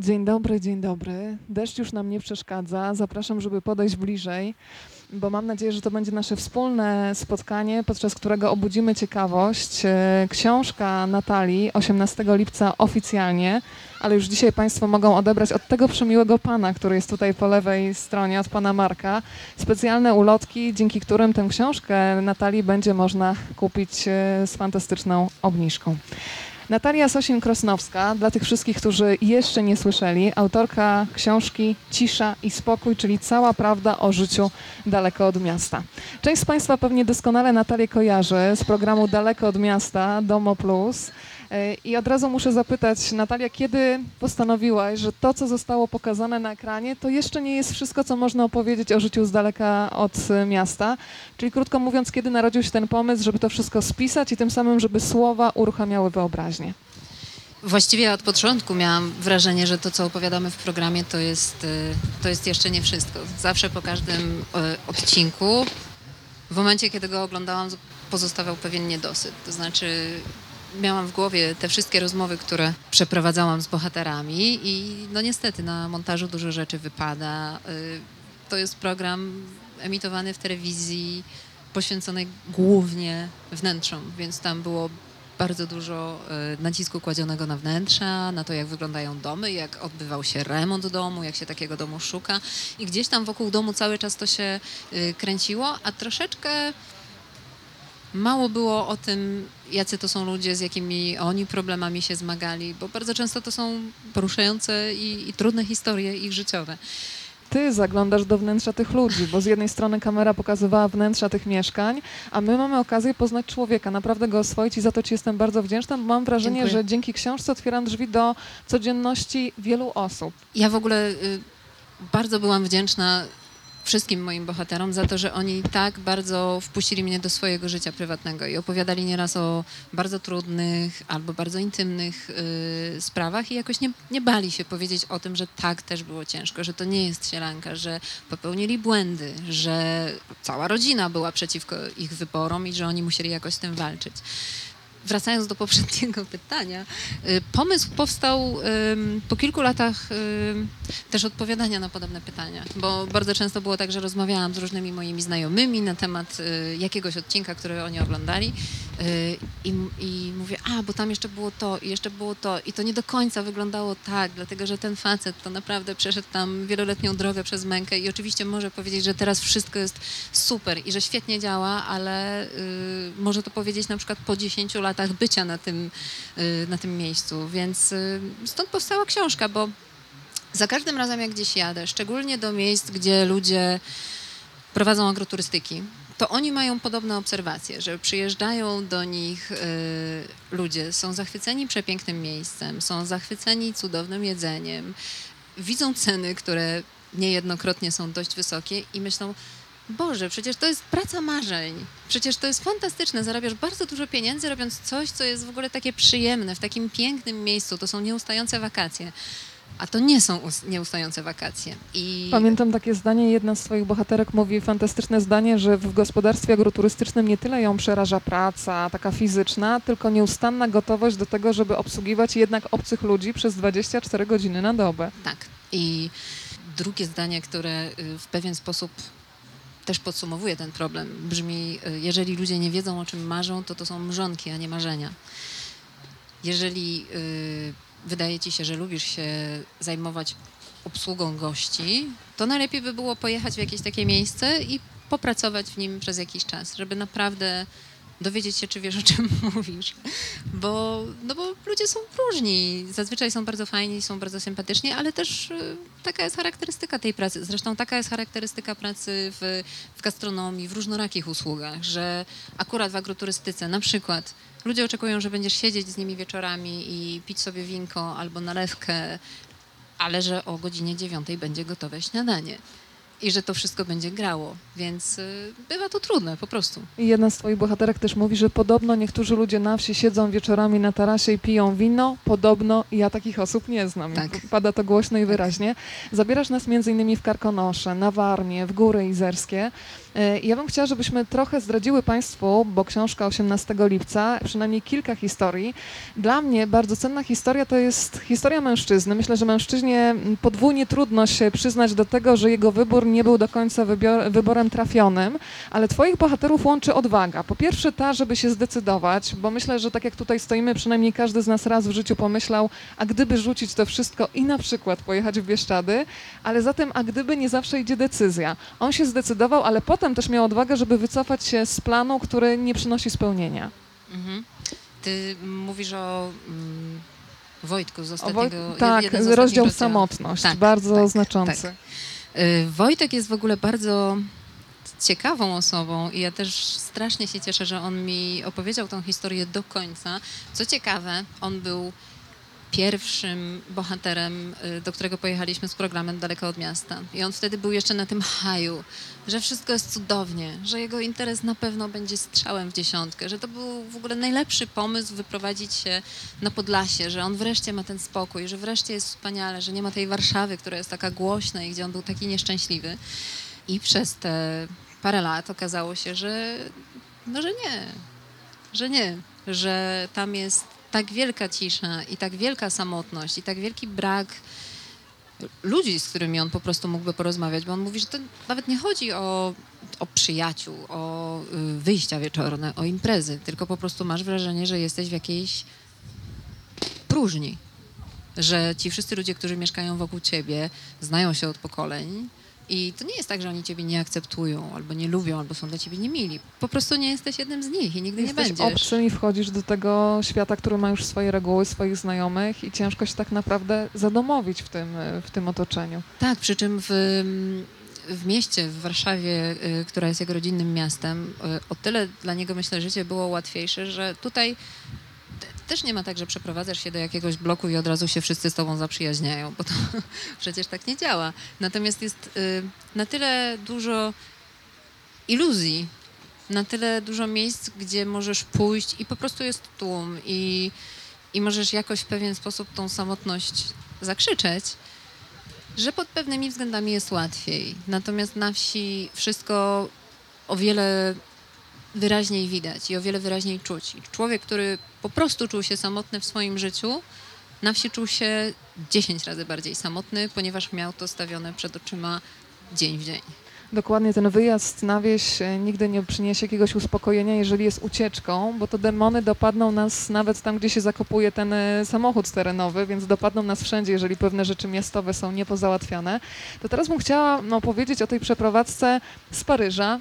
Dzień dobry, dzień dobry. Deszcz już nam nie przeszkadza. Zapraszam, żeby podejść bliżej, bo mam nadzieję, że to będzie nasze wspólne spotkanie, podczas którego obudzimy ciekawość. E, Książka Natalii 18 lipca oficjalnie, ale już dzisiaj Państwo mogą odebrać od tego przemiłego pana, który jest tutaj po lewej stronie, od pana Marka, specjalne ulotki, dzięki którym tę książkę Natalii będzie można kupić e, z fantastyczną obniżką. Natalia Sosin-Krosnowska, dla tych wszystkich, którzy jeszcze nie słyszeli, autorka książki Cisza i Spokój, czyli cała prawda o życiu daleko od miasta. Część z Państwa pewnie doskonale Natalię kojarzy z programu Daleko od miasta, Domo Plus. E, I od razu muszę zapytać, Natalia, kiedy postanowiłaś, że to, co zostało pokazane na ekranie, to jeszcze nie jest wszystko, co można opowiedzieć o życiu z daleka od e, miasta? Czyli krótko mówiąc, kiedy narodził się ten pomysł, żeby to wszystko spisać i tym samym, żeby słowa uruchamiały wyobraźnię? Właściwie od początku miałam wrażenie, że to, co opowiadamy w programie, to jest, y, to jest jeszcze nie wszystko. Zawsze po każdym odcinku, w momencie, kiedy go oglądałam, pozostawał pewien niedosyt. To znaczy, miałam w głowie te wszystkie rozmowy, które przeprowadzałam z bohaterami i no niestety na montażu dużo rzeczy wypada. Y, To jest program emitowany w telewizji, poświęcony głównie wnętrzom, więc tam było bardzo dużo e, nacisku kładzionego na wnętrza, na to, jak wyglądają domy, jak odbywał się remont domu, jak się takiego domu szuka. I gdzieś tam wokół domu cały czas to się y, kręciło, a troszeczkę mało było o tym, jacy to są ludzie, z jakimi oni problemami się zmagali, bo bardzo często to są poruszające i, i trudne historie ich życiowe. Ty zaglądasz do wnętrza tych ludzi, bo z jednej strony kamera pokazywała wnętrza tych mieszkań, a my mamy okazję poznać człowieka, naprawdę go oswoić i za to Ci jestem bardzo wdzięczna. bo Mam wrażenie, Dziękuję. że dzięki książce otwieram drzwi do codzienności wielu osób. Ja w ogóle y, bardzo byłam wdzięczna wszystkim moim bohaterom za to, że oni tak bardzo wpuścili mnie do swojego życia prywatnego i opowiadali nieraz o bardzo trudnych albo bardzo intymnych y, sprawach i jakoś nie, nie bali się powiedzieć o tym, że tak też było ciężko, że to nie jest sielanka, że popełnili błędy, że cała rodzina była przeciwko ich wyborom i że oni musieli jakoś z tym walczyć. Wracając do poprzedniego pytania, y, pomysł powstał po kilku latach też odpowiadania na podobne pytania, bo bardzo często było tak, że rozmawiałam z różnymi moimi znajomymi na temat y, jakiegoś odcinka, który oni oglądali y, i, i mówię, a bo tam jeszcze było to i jeszcze było to i to nie do końca wyglądało tak, dlatego że ten facet to naprawdę przeszedł tam wieloletnią drogę przez mękę i oczywiście może powiedzieć, że teraz wszystko jest super i że świetnie działa, ale y, może to powiedzieć na przykład po 10 latach bycia na tym, y, na tym miejscu, więc y, stąd powstała książka, bo za każdym razem jak gdzieś jadę, szczególnie do miejsc, gdzie ludzie prowadzą agroturystyki, to oni mają podobne obserwacje, że przyjeżdżają do nich y, ludzie, są zachwyceni przepięknym miejscem, są zachwyceni cudownym jedzeniem, widzą ceny, które niejednokrotnie są dość wysokie i myślą, Boże, przecież to jest praca marzeń. Przecież to jest fantastyczne. Zarabiasz bardzo dużo pieniędzy, robiąc coś, co jest w ogóle takie przyjemne, w takim pięknym miejscu. To są nieustające wakacje. A to nie są us- nieustające wakacje. I Pamiętam takie zdanie, jedna z Twoich bohaterek mówi fantastyczne zdanie, że w gospodarstwie agroturystycznym nie tyle ją przeraża praca taka fizyczna, tylko nieustanna gotowość do tego, żeby obsługiwać jednak obcych ludzi przez 24 godziny na dobę. tak. I drugie zdanie, które y, w pewien sposób też podsumowuje ten problem, brzmi: y, jeżeli ludzie nie wiedzą, o czym marzą, to to są mrzonki, a nie marzenia. Jeżeli y, wydaje ci się, że lubisz się zajmować obsługą gości, to najlepiej by było pojechać w jakieś takie miejsce i popracować w nim przez jakiś czas, żeby naprawdę dowiedzieć się, czy wiesz, o czym mówisz. Bo, no bo ludzie są różni. Zazwyczaj są bardzo fajni, są bardzo sympatyczni, ale też y, taka jest charakterystyka tej pracy. Zresztą taka jest charakterystyka pracy w, w gastronomii, w różnorakich usługach, że akurat w agroturystyce na przykład ludzie oczekują, że będziesz siedzieć z nimi wieczorami i pić sobie winko albo nalewkę, ale że o godzinie dziewiątej będzie gotowe śniadanie. I że to wszystko będzie grało, więc y, bywa to trudne po prostu. I jedna z Twoich bohaterek też mówi, że podobno niektórzy ludzie na wsi siedzą wieczorami na tarasie i piją wino. Podobno ja takich osób nie znam. Tak. Pada to głośno i wyraźnie. Zabierasz nas między innymi w Karkonosze, na Warmię, w Góry Izerskie. E, Ja bym chciała, żebyśmy trochę zdradziły Państwu, bo książka 18 lipca, przynajmniej kilka historii. Dla mnie bardzo cenna historia to jest historia mężczyzny. Myślę, że mężczyźnie podwójnie trudno się przyznać do tego, że jego wybór nie był do końca wybior- wyborem trafionym, ale Twoich bohaterów łączy odwaga. Po pierwsze ta, żeby się zdecydować, bo myślę, że tak jak tutaj stoimy, przynajmniej każdy z nas raz w życiu pomyślał, a gdyby rzucić to wszystko i na przykład pojechać w Bieszczady, ale zatem, a gdyby nie zawsze idzie decyzja. On się zdecydował, ale potem też miał odwagę, żeby wycofać się z planu, który nie przynosi spełnienia. Mhm. Ty mówisz o mm, Wojtku z ostatniego... Woj- tak, z rozdział samotność, Tak, bardzo tak, znaczący. Y, Wojtek jest w ogóle bardzo ciekawą osobą i ja też strasznie się cieszę, że on mi opowiedział tą historię do końca. Co ciekawe, on był pierwszym bohaterem, y, do którego pojechaliśmy z programem daleko od miasta. I on wtedy był jeszcze na tym haju, że wszystko jest cudownie, że jego interes na pewno będzie strzałem w dziesiątkę, że to był w ogóle najlepszy pomysł wyprowadzić się na Podlasie, że on wreszcie ma ten spokój, że wreszcie jest wspaniale, że nie ma tej Warszawy, która jest taka głośna i gdzie on był taki nieszczęśliwy. I przez te parę lat okazało się, że no, że nie, że nie, że tam jest tak wielka cisza i tak wielka samotność i tak wielki brak ludzi, z którymi on po prostu mógłby porozmawiać, bo on mówi, że to nawet nie chodzi o, o przyjaciół, o y, wyjścia wieczorne, o imprezy, tylko po prostu masz wrażenie, że jesteś w jakiejś próżni, że ci wszyscy ludzie, którzy mieszkają wokół ciebie, znają się od pokoleń i to nie jest tak, że oni ciebie nie akceptują, albo nie lubią, albo są dla ciebie niemili. Po prostu nie jesteś jednym z nich i nigdy Jesteś nie będziesz. obcym i wchodzisz do tego świata, który ma już swoje reguły, swoich znajomych i ciężko się tak naprawdę zadomowić w tym, w tym otoczeniu. Tak, przy czym w, w mieście, w Warszawie, y, która jest jego rodzinnym miastem, y, o tyle dla niego myślę życie było łatwiejsze, że tutaj też nie ma tak, że przeprowadzasz się do jakiegoś bloku i od razu się wszyscy z tobą zaprzyjaźniają, bo to przecież tak nie działa. Natomiast jest y, na tyle dużo iluzji, na tyle dużo miejsc, gdzie możesz pójść i po prostu jest tłum i, i możesz jakoś w pewien sposób tą samotność zakrzyczeć, że pod pewnymi względami jest łatwiej. Natomiast na wsi wszystko o wiele wyraźniej widać i o wiele wyraźniej czuć. I człowiek, który po prostu czuł się samotny w swoim życiu, na wsi czuł się 10 razy bardziej samotny, ponieważ miał to stawione przed oczyma dzień w dzień. Dokładnie ten wyjazd na wieś e, nigdy nie przyniesie jakiegoś uspokojenia, jeżeli jest ucieczką, bo to demony dopadną nas nawet tam, gdzie się zakopuje ten e, samochód terenowy, więc dopadną nas wszędzie, jeżeli pewne rzeczy miastowe są niepozałatwiane. To teraz bym chciała no, powiedzieć o tej przeprowadzce z Paryża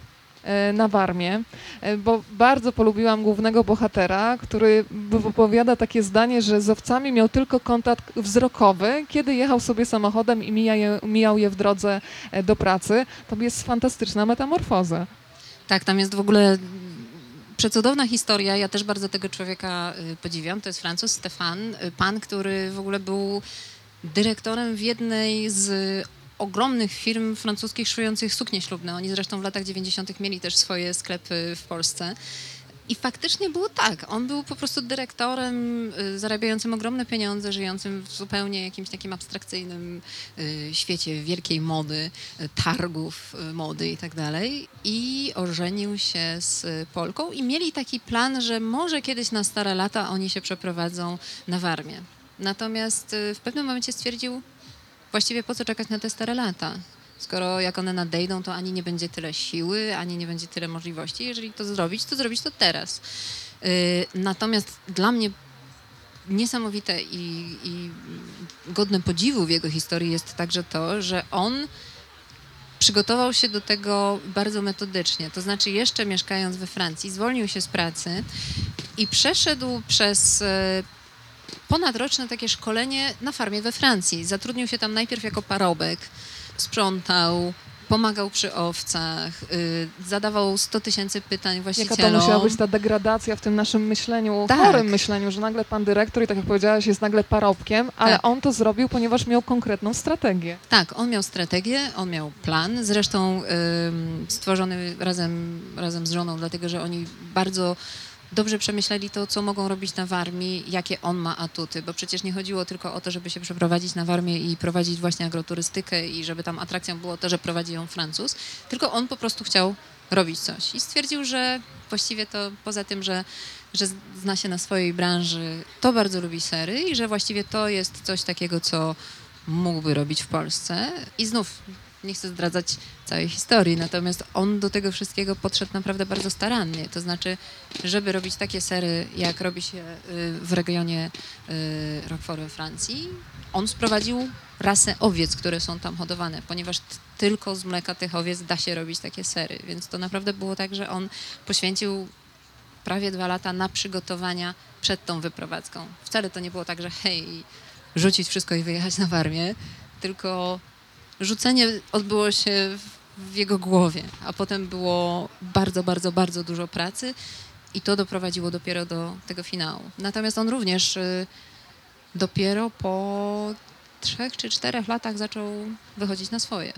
na Warmię, e, bo bardzo polubiłam głównego bohatera, który wypowiada takie zdanie, że z owcami miał tylko kontakt wzrokowy, kiedy jechał sobie samochodem i mija je, mijał je w drodze e, do pracy. To jest fantastyczna metamorfoza. Tak, tam jest w ogóle przecudowna historia. Ja też bardzo tego człowieka podziwiam. To jest Francuz Stefan, pan, który w ogóle był dyrektorem w jednej z ogromnych firm francuskich szyjących suknie ślubne. Oni zresztą w latach 90. mieli też swoje sklepy w Polsce. I faktycznie było tak. On był po prostu dyrektorem y, zarabiającym ogromne pieniądze, żyjącym w zupełnie jakimś takim abstrakcyjnym y, świecie wielkiej mody, y, targów mody i tak dalej. I ożenił się z Polką i mieli taki plan, że może kiedyś na stare lata oni się przeprowadzą na Warmię. Natomiast w pewnym momencie stwierdził, właściwie po co czekać na te stare lata? Skoro jak one nadejdą, to ani nie będzie tyle siły, ani nie będzie tyle możliwości. Jeżeli to zrobić, to zrobić to teraz. Y, Natomiast dla mnie niesamowite i, i godne podziwu w jego historii jest także to, że on przygotował się do tego bardzo metodycznie. To znaczy, jeszcze mieszkając we Francji, zwolnił się z pracy i przeszedł przez e, ponadroczne takie szkolenie na farmie we Francji. Zatrudnił się tam najpierw jako parobek, sprzątał, pomagał przy owcach, y, zadawał 100 tysięcy pytań Jaka właścicielom. to musiała być ta degradacja w tym naszym myśleniu, Tak. chorym myśleniu, że nagle pan dyrektor, i tak jak powiedziałaś, jest nagle parobkiem, ale Tak. on to zrobił, ponieważ miał konkretną strategię. Tak, on miał strategię, on miał plan, zresztą stworzony razem, razem z żoną, dlatego że oni bardzo dobrze przemyśleli to, co mogą robić na Warmii, jakie on ma atuty, bo przecież nie chodziło tylko o to, żeby się przeprowadzić na Warmię i prowadzić właśnie agroturystykę i żeby tam atrakcją było to, że prowadzi ją Francuz, tylko on po prostu chciał robić coś. I stwierdził, że właściwie to poza tym, że, że zna się na swojej branży, to bardzo lubi sery i że właściwie to jest coś takiego, co mógłby robić w Polsce. I znów nie chcę zdradzać całej historii, natomiast on do tego wszystkiego podszedł naprawdę bardzo starannie. To znaczy, żeby robić takie sery, jak robi się y, w regionie y, Roquefort we Francji, on sprowadził rasę owiec, które są tam hodowane, ponieważ tylko z mleka tych owiec da się robić takie sery. Więc to naprawdę było tak, że on poświęcił prawie dwa lata na przygotowania przed tą wyprowadzką. Wcale to nie było tak, że hej, rzucić wszystko i wyjechać na Warmię, tylko rzucenie odbyło się w- jego głowie, a potem było bardzo, bardzo, bardzo dużo pracy i to doprowadziło dopiero do tego finału. Natomiast on również y, dopiero po trzech czy czterech latach zaczął wychodzić na swoje.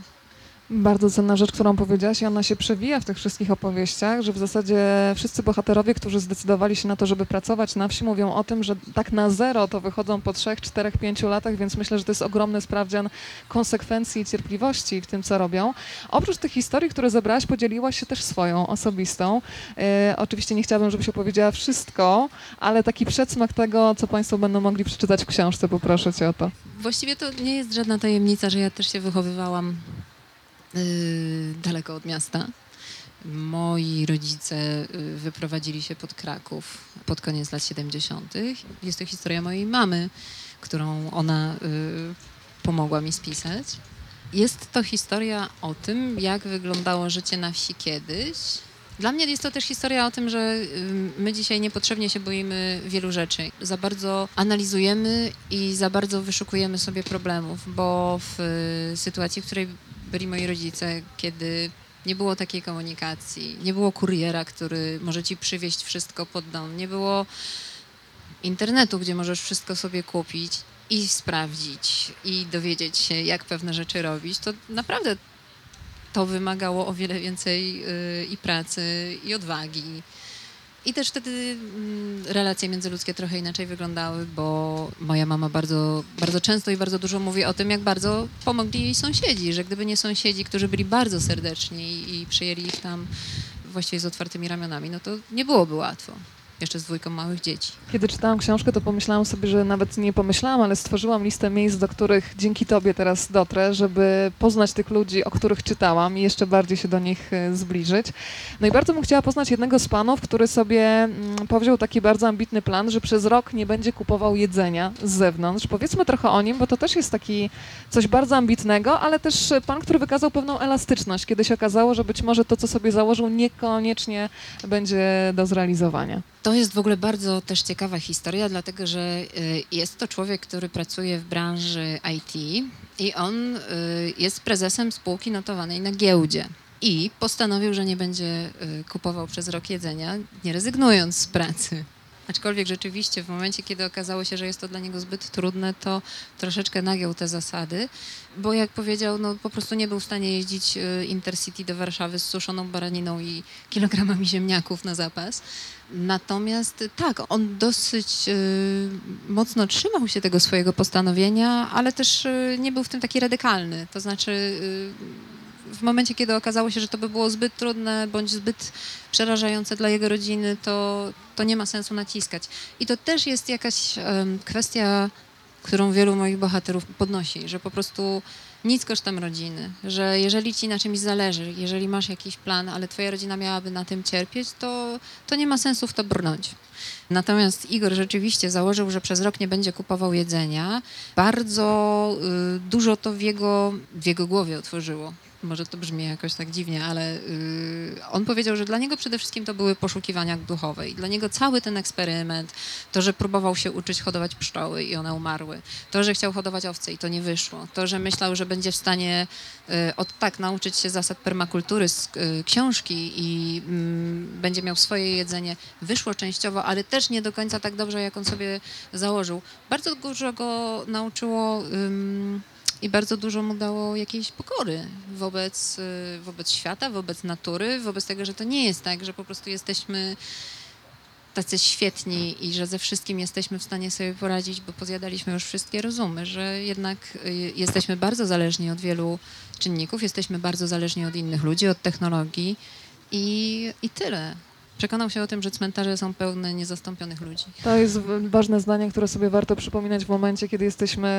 Bardzo cenna rzecz, którą powiedziałaś i ona się przewija w tych wszystkich opowieściach, że w zasadzie wszyscy bohaterowie, którzy zdecydowali się na to, żeby pracować na wsi, mówią o tym, że tak na zero to wychodzą po trzech, czterech, pięciu latach, więc myślę, że to jest ogromny sprawdzian konsekwencji i cierpliwości w tym, co robią. Oprócz tych historii, które zebrałaś, podzieliłaś się też swoją osobistą. E, oczywiście nie chciałabym, żebyś opowiedziała wszystko, ale taki przedsmak tego, co Państwo będą mogli przeczytać w książce, poproszę Cię o to. Właściwie to nie jest żadna tajemnica, że ja też się wychowywałam daleko od miasta. Moi rodzice yy, wyprowadzili się pod Kraków pod koniec lat 70. Jest to historia mojej mamy, którą ona yy, pomogła mi spisać. Jest to historia o tym, jak wyglądało życie na wsi kiedyś. Dla mnie jest to też historia o tym, że my dzisiaj niepotrzebnie się boimy wielu rzeczy. Za bardzo analizujemy i za bardzo wyszukujemy sobie problemów, bo w y, sytuacji, w której byli moi rodzice, kiedy nie było takiej komunikacji, nie było kuriera, który może ci przywieźć wszystko pod dom, nie było internetu, gdzie możesz wszystko sobie kupić i sprawdzić i dowiedzieć się, jak pewne rzeczy robić, to naprawdę to wymagało o wiele więcej y, i pracy, i odwagi. I też wtedy mm, relacje międzyludzkie trochę inaczej wyglądały, bo moja mama bardzo, bardzo często i bardzo dużo mówi o tym, jak bardzo pomogli jej sąsiedzi, że gdyby nie sąsiedzi, którzy byli bardzo serdeczni i, i przyjęli ich tam właściwie z otwartymi ramionami, no to nie byłoby łatwo. Jeszcze z dwójką małych dzieci. Kiedy czytałam książkę, to pomyślałam sobie, że nawet nie pomyślałam, ale stworzyłam listę miejsc, do których dzięki Tobie teraz dotrę, żeby poznać tych ludzi, o których czytałam i jeszcze bardziej się do nich e, zbliżyć. No i bardzo bym chciała poznać jednego z panów, który sobie mm, powziął taki bardzo ambitny plan, że przez rok nie będzie kupował jedzenia z zewnątrz. Powiedzmy trochę o nim, bo to też jest taki coś bardzo ambitnego, ale też pan, który wykazał pewną elastyczność, kiedy się okazało, że być może to, co sobie założył, niekoniecznie będzie do zrealizowania. To jest w ogóle bardzo też ciekawa historia, dlatego że y, jest to człowiek, który pracuje w branży IT i on y, jest prezesem spółki notowanej na giełdzie. I postanowił, że nie będzie y, kupował przez rok jedzenia, nie rezygnując z pracy. Aczkolwiek rzeczywiście w momencie, kiedy okazało się, że jest to dla niego zbyt trudne, to troszeczkę nagiął te zasady, bo jak powiedział, no po prostu nie był w stanie jeździć y, Intercity do Warszawy z suszoną baraniną i kilogramami ziemniaków na zapas. Natomiast tak, on dosyć y, mocno trzymał się tego swojego postanowienia, ale też y, nie był w tym taki radykalny. To znaczy, y, w momencie, kiedy okazało się, że to by było zbyt trudne bądź zbyt przerażające dla jego rodziny, to, to nie ma sensu naciskać. I to też jest jakaś kwestia, którą wielu moich bohaterów podnosi, że po prostu nic kosztem rodziny, że jeżeli ci na czymś zależy, jeżeli masz jakiś plan, ale twoja rodzina miałaby na tym cierpieć, to, to nie ma sensu w to brnąć. Natomiast Igor rzeczywiście założył, że przez rok nie będzie kupował jedzenia. Bardzo y, dużo to w jego, w jego głowie otworzyło. Może to brzmi jakoś tak dziwnie, ale y, on powiedział, że dla niego przede wszystkim to były poszukiwania duchowe i dla niego cały ten eksperyment, to, że próbował się uczyć hodować pszczoły i one umarły, to, że chciał hodować owce i to nie wyszło, to, że myślał, że będzie w stanie y, od tak nauczyć się zasad permakultury z y, książki i mm, będzie miał swoje jedzenie, wyszło częściowo, ale też nie do końca tak dobrze, jak on sobie założył. Bardzo dużo go nauczyło i bardzo dużo mu dało jakiejś pokory wobec, y, wobec świata, wobec natury, wobec tego, że to nie jest tak, że po prostu jesteśmy tacy świetni i że ze wszystkim jesteśmy w stanie sobie poradzić, bo pozjadaliśmy już wszystkie rozumy, że jednak y, jesteśmy bardzo zależni od wielu czynników, jesteśmy bardzo zależni od innych ludzi, od technologii i, i tyle. Przekonał się o tym, że cmentarze są pełne niezastąpionych ludzi. To jest ważne zdanie, które sobie warto przypominać w momencie, kiedy jesteśmy,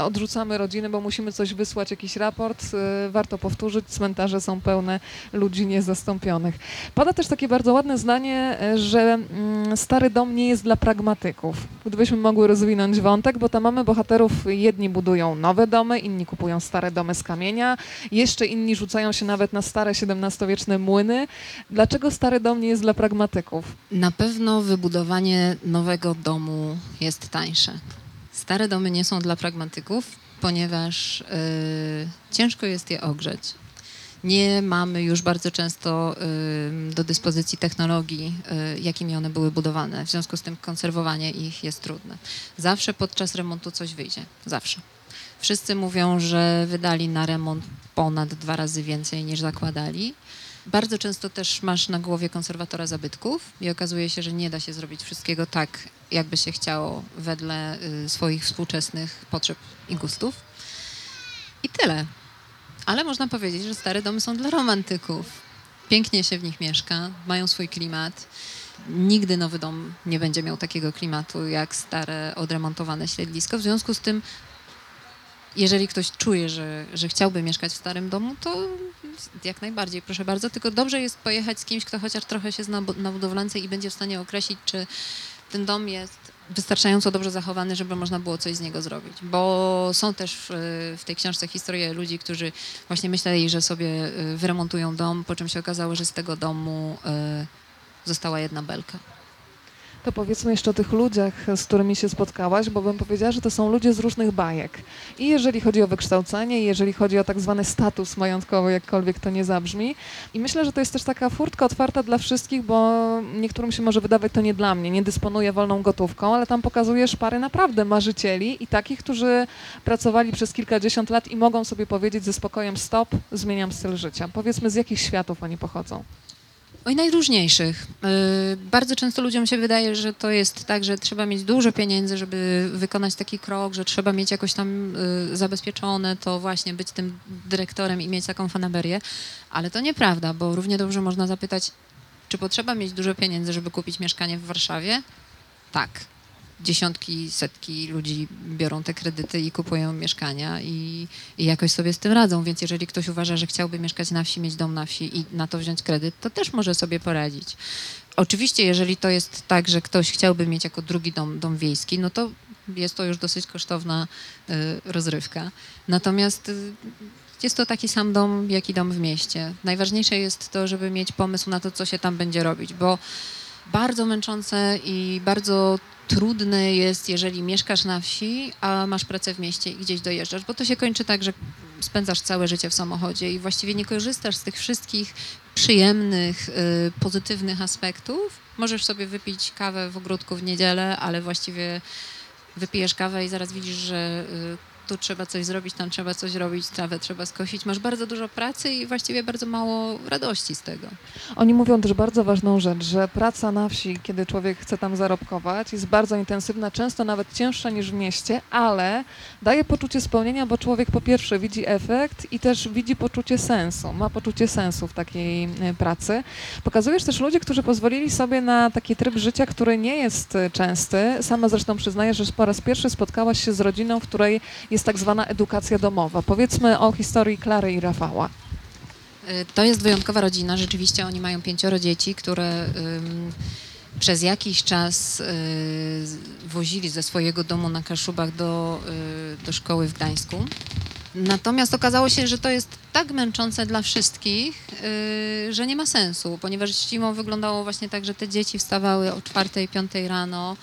odrzucamy rodziny, bo musimy coś wysłać, jakiś raport. y, Warto powtórzyć, cmentarze są pełne ludzi niezastąpionych. Pada też takie bardzo ładne zdanie, y, że mm, stary dom nie jest dla pragmatyków. Gdybyśmy mogły rozwinąć wątek, bo tam mamy bohaterów, jedni budują nowe domy, inni kupują stare domy z kamienia, jeszcze inni rzucają się nawet na stare XVII-wieczne młyny. Dlaczego stary dom nie jest dla pragmatyków? Na pewno wybudowanie nowego domu jest tańsze. Stare domy nie są dla pragmatyków, ponieważ y, ciężko jest je ogrzeć. Nie mamy już bardzo często y, do dyspozycji technologii, y, jakimi one były budowane. W związku z tym konserwowanie ich jest trudne. Zawsze podczas remontu coś wyjdzie. Zawsze. Wszyscy mówią, że wydali na remont ponad dwa razy więcej niż zakładali. Bardzo często też masz na głowie konserwatora zabytków i okazuje się, że nie da się zrobić wszystkiego tak, jakby się chciało wedle y, swoich współczesnych potrzeb i gustów. I tyle. Ale można powiedzieć, że stare domy są dla romantyków. Pięknie się w nich mieszka, mają swój klimat. Nigdy nowy dom nie będzie miał takiego klimatu jak stare, odremontowane siedlisko. W związku z tym, jeżeli ktoś czuje, że, że chciałby mieszkać w starym domu, to jak najbardziej, proszę bardzo. Tylko dobrze jest pojechać z kimś, kto chociaż trochę się zna na budowlance i będzie w stanie określić, czy ten dom jest wystarczająco dobrze zachowany, żeby można było coś z niego zrobić. Bo są też w, w tej książce historie ludzi, którzy właśnie myśleli, że sobie y, wyremontują dom, po czym się okazało, że z tego domu y, została jedna belka. To powiedzmy jeszcze o tych ludziach, z którymi się spotkałaś, bo bym powiedziała, że to są ludzie z różnych bajek. I jeżeli chodzi o wykształcenie, i jeżeli chodzi o tak zwany status majątkowy, jakkolwiek to nie zabrzmi. I myślę, że to jest też taka furtka otwarta dla wszystkich, bo niektórym się może wydawać to nie dla mnie, nie dysponuję wolną gotówką, ale tam pokazujesz pary naprawdę marzycieli i takich, którzy pracowali przez kilkadziesiąt lat i mogą sobie powiedzieć ze spokojem stop, zmieniam styl życia. Powiedzmy, z jakich światów oni pochodzą. Oj, najróżniejszych. Yy, bardzo często ludziom się wydaje, że to jest tak, że trzeba mieć dużo pieniędzy, żeby wykonać taki krok, że trzeba mieć jakoś tam yy, zabezpieczone to właśnie być tym dyrektorem i mieć taką fanaberię, ale to nieprawda, bo równie dobrze można zapytać, czy potrzeba mieć dużo pieniędzy, żeby kupić mieszkanie w Warszawie? Tak. Dziesiątki, setki ludzi biorą te kredyty i kupują mieszkania i, i jakoś sobie z tym radzą, więc jeżeli ktoś uważa, że chciałby mieszkać na wsi, mieć dom na wsi i na to wziąć kredyt, to też może sobie poradzić. Oczywiście, jeżeli to jest tak, że ktoś chciałby mieć jako drugi dom, dom wiejski, no to jest to już dosyć kosztowna y, rozrywka. Natomiast y, jest to taki sam dom, jak i dom w mieście. Najważniejsze jest to, żeby mieć pomysł na to, co się tam będzie robić, bo bardzo męczące i bardzo trudne jest, jeżeli mieszkasz na wsi, a masz pracę w mieście i gdzieś dojeżdżasz, bo to się kończy tak, że spędzasz całe życie w samochodzie i właściwie nie korzystasz z tych wszystkich przyjemnych, y, pozytywnych aspektów. Możesz sobie wypić kawę w ogródku w niedzielę, ale właściwie wypijesz kawę i zaraz widzisz, że y, tu trzeba coś zrobić, tam trzeba coś robić, trawę trzeba skosić. Masz bardzo dużo pracy i właściwie bardzo mało radości z tego. Oni mówią też bardzo ważną rzecz, że praca na wsi, kiedy człowiek chce tam zarobkować, jest bardzo intensywna, często nawet cięższa niż w mieście, ale daje poczucie spełnienia, bo człowiek po pierwsze widzi efekt i też widzi poczucie sensu, ma poczucie sensu w takiej e, pracy. Pokazujesz też ludzi, którzy pozwolili sobie na taki tryb życia, który nie jest e, częsty. Sama zresztą przyznaję, że po raz pierwszy spotkałaś się z rodziną, w której jest tak zwana edukacja domowa. Powiedzmy o historii Klary i Rafała. Y, To jest wyjątkowa rodzina. Rzeczywiście oni mają pięcioro dzieci, które przez jakiś czas y, wozili ze swojego domu na Kaszubach do, y, do szkoły w Gdańsku. Natomiast okazało się, że to jest tak męczące dla wszystkich, że nie ma sensu, ponieważ zimą wyglądało właśnie tak, że te dzieci wstawały o 4-5 rano,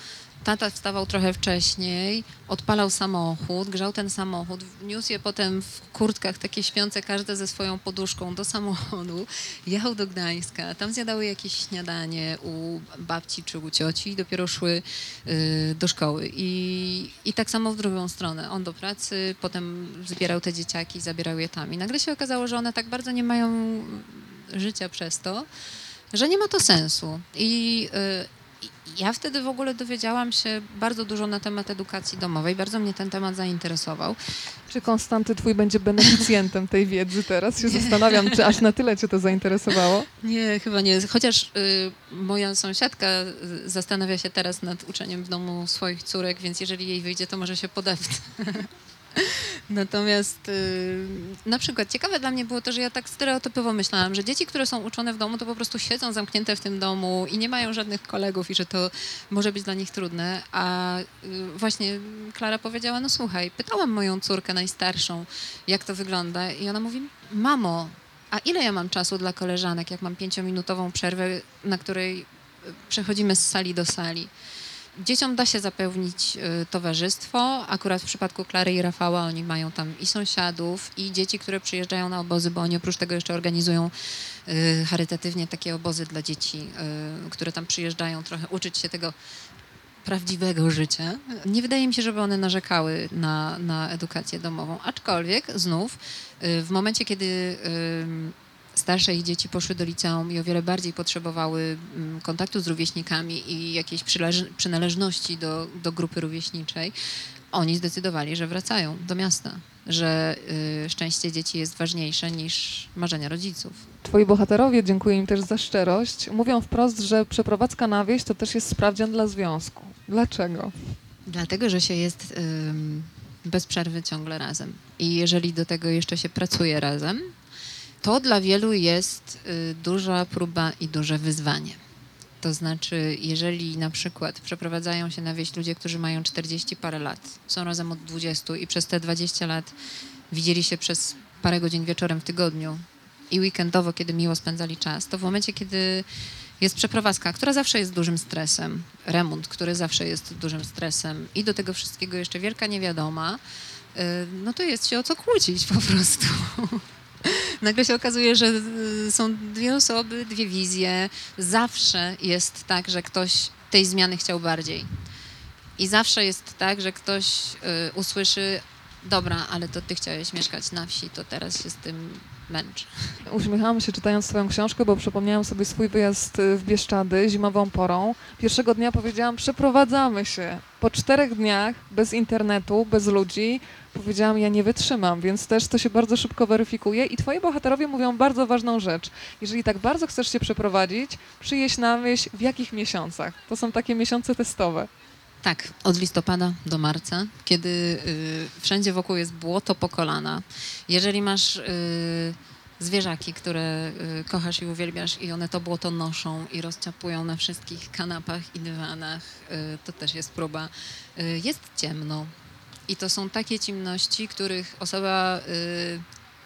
tata wstawał trochę wcześniej, odpalał samochód, grzał ten samochód, niósł je potem w kurtkach takie śpiące, każde ze swoją poduszką do samochodu, jechał do Gdańska, tam zjadały jakieś śniadanie u babci czy u cioci i dopiero szły y, do szkoły. I, I tak samo w drugą stronę. On do pracy, potem zbierał te dzieciaki, zabierał je tam. I nagle się okazało, że one tak bardzo nie mają życia przez to, że nie ma to sensu. I y, ja wtedy w ogóle dowiedziałam się bardzo dużo na temat edukacji domowej. Bardzo mnie ten temat zainteresował. Czy Konstanty twój będzie beneficjentem tej wiedzy teraz? Się zastanawiam, czy aż na tyle cię to zainteresowało. Nie, chyba nie. Chociaż y, moja sąsiadka y, zastanawia się teraz nad uczeniem w domu swoich córek, więc jeżeli jej wyjdzie, to może się podepnę. Natomiast y, na przykład ciekawe dla mnie było to, że ja tak stereotypowo myślałam, że dzieci, które są uczone w domu, to po prostu siedzą zamknięte w tym domu i nie mają żadnych kolegów i że to może być dla nich trudne. A y, właśnie Klara powiedziała, no słuchaj, pytałam moją córkę najstarszą, jak to wygląda i ona mówi, mamo, a ile ja mam czasu dla koleżanek, jak mam pięciominutową przerwę, na której y, przechodzimy z sali do sali? Dzieciom da się zapewnić y, towarzystwo. Akurat w przypadku Klary i Rafała oni mają tam i sąsiadów, i dzieci, które przyjeżdżają na obozy, bo oni oprócz tego jeszcze organizują y, charytatywnie takie obozy dla dzieci, y, które tam przyjeżdżają trochę uczyć się tego prawdziwego życia. Nie wydaje mi się, żeby one narzekały na, na edukację domową. Aczkolwiek znów w momencie, kiedy starsze ich dzieci poszły do liceum i o wiele bardziej potrzebowały mm, kontaktu z rówieśnikami i jakiejś przynależności do, do grupy rówieśniczej, oni zdecydowali, że wracają do miasta, że y, szczęście dzieci jest ważniejsze niż marzenia rodziców. Twoi bohaterowie, dziękuję im też za szczerość, mówią wprost, że przeprowadzka na wieś to też jest sprawdzian dla związku. Dlaczego? Dlatego, że się jest ym, bez przerwy ciągle razem. I jeżeli do tego jeszcze się pracuje razem, to dla wielu jest y, duża próba i duże wyzwanie. To znaczy, jeżeli na przykład przeprowadzają się na wieś ludzie, którzy mają 40 parę lat, są razem od 20 i przez te 20 lat widzieli się przez parę godzin wieczorem w tygodniu i weekendowo, kiedy miło spędzali czas, to w momencie, kiedy jest przeprowadzka, która zawsze jest dużym stresem, remont, który zawsze jest dużym stresem i do tego wszystkiego jeszcze wielka niewiadoma, y, no to jest się o co kłócić po prostu. Nagle się okazuje, że y, są dwie osoby, dwie wizje. Zawsze jest tak, że ktoś tej zmiany chciał bardziej. I zawsze jest tak, że ktoś y, usłyszy, dobra, ale to ty chciałeś mieszkać na wsi, to teraz się z tym męcz. Uśmiechałam się czytając twoją książkę, bo przypomniałam sobie swój wyjazd y, w Bieszczady zimową porą. Pierwszego dnia powiedziałam, przeprowadzamy się. Po czterech dniach bez internetu, bez ludzi, powiedziałam, ja nie wytrzymam, więc też to się bardzo szybko weryfikuje i twoi bohaterowie mówią bardzo ważną rzecz. Jeżeli tak bardzo chcesz się przeprowadzić, przyjeźdź na wieś w jakich miesiącach? To są takie miesiące testowe. Tak, od listopada do marca, kiedy y, wszędzie wokół jest błoto po kolana. Jeżeli masz y, zwierzaki, które y, kochasz i uwielbiasz i one to błoto noszą i rozciapują na wszystkich kanapach i dywanach, y, to też jest próba. Y, jest ciemno i to są takie ciemności, których osoba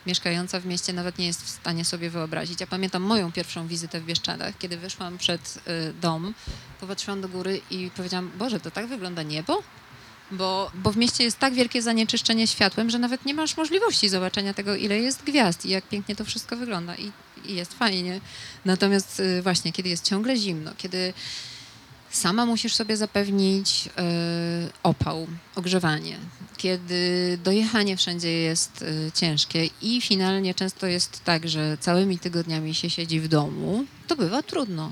mieszkająca w mieście nawet nie jest w stanie sobie wyobrazić. Ja pamiętam moją pierwszą wizytę w Bieszczadach, kiedy wyszłam przed dom, popatrzyłam do góry i powiedziałam, Boże, to tak wygląda niebo? Bo, bo w mieście jest tak wielkie zanieczyszczenie światłem, że nawet nie masz możliwości zobaczenia tego, ile jest gwiazd i jak pięknie to wszystko wygląda. I, i jest fajnie. Natomiast y, właśnie, kiedy jest ciągle zimno, kiedy sama musisz sobie zapewnić y, opał, ogrzewanie, kiedy dojechanie wszędzie jest y, ciężkie i finalnie często jest tak, że całymi tygodniami się siedzi w domu, to bywa trudno.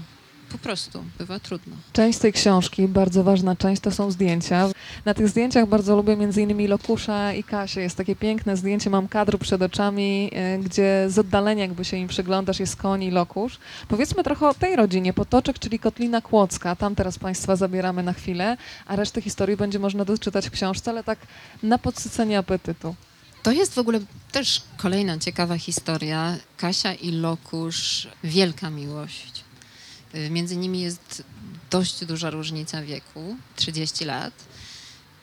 Po prostu bywa trudno. Część tej książki, bardzo ważna część, to są zdjęcia. Na tych zdjęciach bardzo lubię między innymi Lokusza i Kasię. Jest takie piękne zdjęcie, mam kadr przed oczami, y, gdzie z oddalenia jakby się im przyglądasz, jest koń i Lokusz. Powiedzmy trochę o tej rodzinie. Potoczek, czyli Kotlina Kłodzka. Tam teraz Państwa zabieramy na chwilę, a resztę historii będzie można doczytać w książce, ale tak na podsycenie apetytu. To jest w ogóle też kolejna ciekawa historia. Kasia i Lokusz, wielka miłość. Y, Między nimi jest dość duża różnica wieku, 30 lat.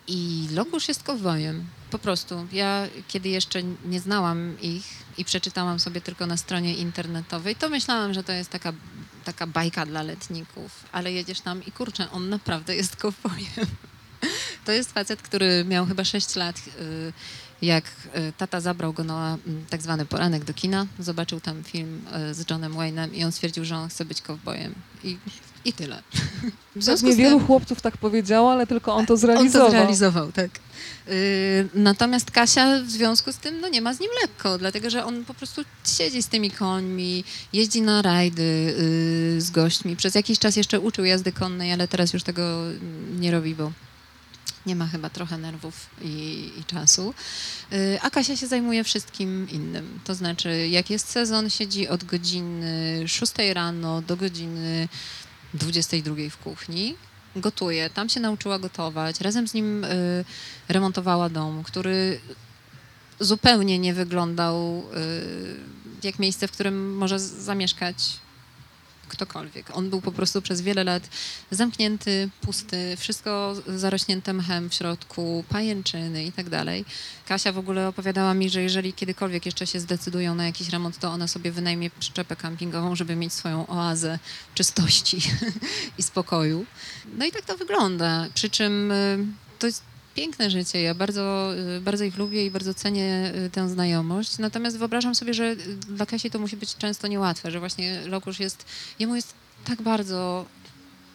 I Lokusz jest kowbojem. Po prostu. Ja, kiedy jeszcze nie znałam ich i przeczytałam sobie tylko na stronie internetowej, to myślałam, że to jest taka, taka bajka dla letników. Ale jedziesz tam i kurczę, on naprawdę jest kowbojem. To jest facet, który miał chyba 6 lat, y, jak e, tata zabrał go na mm, tak zwany poranek do kina, zobaczył tam film e, z Johnem Wayne'em i on stwierdził, że on chce być kowbojem. I, i tyle. W związku z Niewielu tym- chłopców tak powiedziało, ale tylko on to on zrealizował. to zrealizował, tak. Yy, natomiast Kasia w związku z tym no, nie ma z nim lekko, dlatego że on po prostu siedzi z tymi końmi, jeździ na rajdy yy, z gośćmi. Przez jakiś czas jeszcze uczył jazdy konnej, ale teraz już tego mm, nie robi, bo nie ma chyba trochę nerwów i, i czasu. Yy, a Kasia się zajmuje wszystkim innym. To znaczy, jak jest sezon, siedzi od godziny 6 rano do godziny 22 w kuchni gotuje. Tam się nauczyła gotować. Razem z nim y, remontowała dom, który zupełnie nie wyglądał y, jak miejsce, w którym może zamieszkać ktokolwiek. On był po prostu przez wiele lat zamknięty, pusty, wszystko zarośnięte mchem w środku, pajęczyny i tak dalej. Kasia w ogóle opowiadała mi, że jeżeli kiedykolwiek jeszcze się zdecydują na jakiś remont, to ona sobie wynajmie przyczepę kampingową, żeby mieć swoją oazę czystości i spokoju. No i tak to wygląda. Przy czym y, to jest piękne życie. Ja bardzo, y, bardzo ich lubię i bardzo cenię y, tę znajomość. Natomiast wyobrażam sobie, że y, dla Kasi to musi być często niełatwe, że właśnie Lokusz jest, jemu jest tak bardzo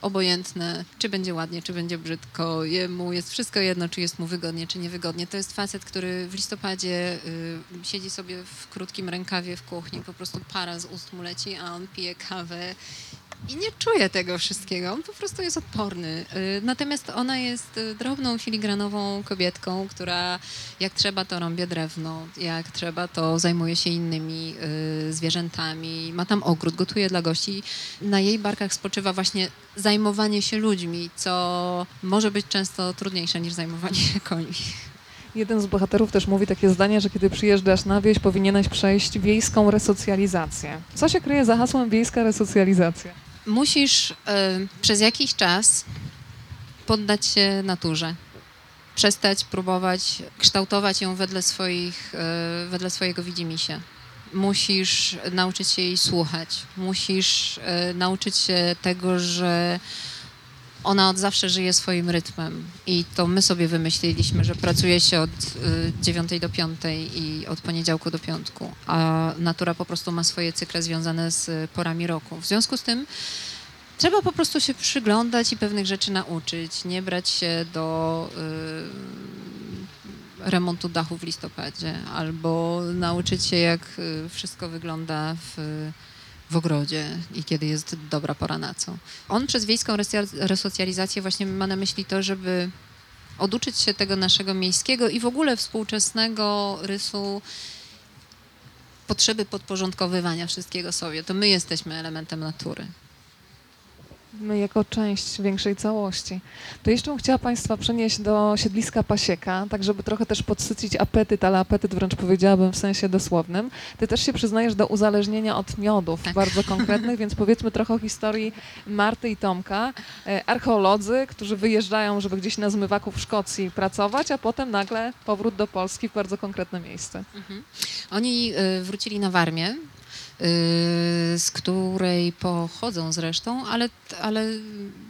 obojętne, czy będzie ładnie, czy będzie brzydko. Jemu jest wszystko jedno, czy jest mu wygodnie, czy niewygodnie. To jest facet, który w listopadzie y, siedzi sobie w krótkim rękawie w kuchni, po prostu para z ust mu leci, a on pije kawę i nie czuje tego wszystkiego. On po prostu jest odporny. Y, Natomiast ona jest y, drobną, filigranową kobietką, która jak trzeba, to rąbie drewno, jak trzeba, to zajmuje się innymi y, zwierzętami, ma tam ogród, gotuje dla gości. Na jej barkach spoczywa właśnie zajmowanie się ludźmi, co może być często trudniejsze niż zajmowanie się końmi. Jeden z bohaterów też mówi takie zdanie, że kiedy przyjeżdżasz na wieś, powinieneś przejść wiejską resocjalizację. Co się kryje za hasłem wiejska resocjalizacja? Musisz y, przez jakiś czas poddać się naturze. Przestać próbować kształtować ją wedle, swoich, y, wedle swojego widzimisię. Musisz nauczyć się jej słuchać. Musisz y, nauczyć się tego, że ona od zawsze żyje swoim rytmem. I to my sobie wymyśliliśmy, że pracuje się od y, 9 do 5 i od poniedziałku do piątku, a natura po prostu ma swoje cykle związane z porami roku. W związku z tym trzeba po prostu się przyglądać i pewnych rzeczy nauczyć, nie brać się do y, remontu dachu w listopadzie, albo nauczyć się, jak y, wszystko wygląda w, w ogrodzie i kiedy jest dobra pora na co. On przez wiejską resocjalizację właśnie ma na myśli to, żeby oduczyć się tego naszego miejskiego i w ogóle współczesnego rysu potrzeby podporządkowywania wszystkiego sobie. To my jesteśmy elementem natury. My jako część większej całości. To jeszcze bym chciała Państwa przenieść do siedliska Pasieka, tak żeby trochę też podsycić apetyt, ale apetyt wręcz powiedziałabym w sensie dosłownym. Ty też się przyznajesz do uzależnienia od miodów Tak. bardzo konkretnych, więc powiedzmy trochę o historii Marty i Tomka. E, Archeolodzy, którzy wyjeżdżają, żeby gdzieś na zmywaku w Szkocji pracować, a potem nagle powrót do Polski w bardzo konkretne miejsce. Mhm. Oni y, wrócili na Warmię, z której pochodzą zresztą, ale, ale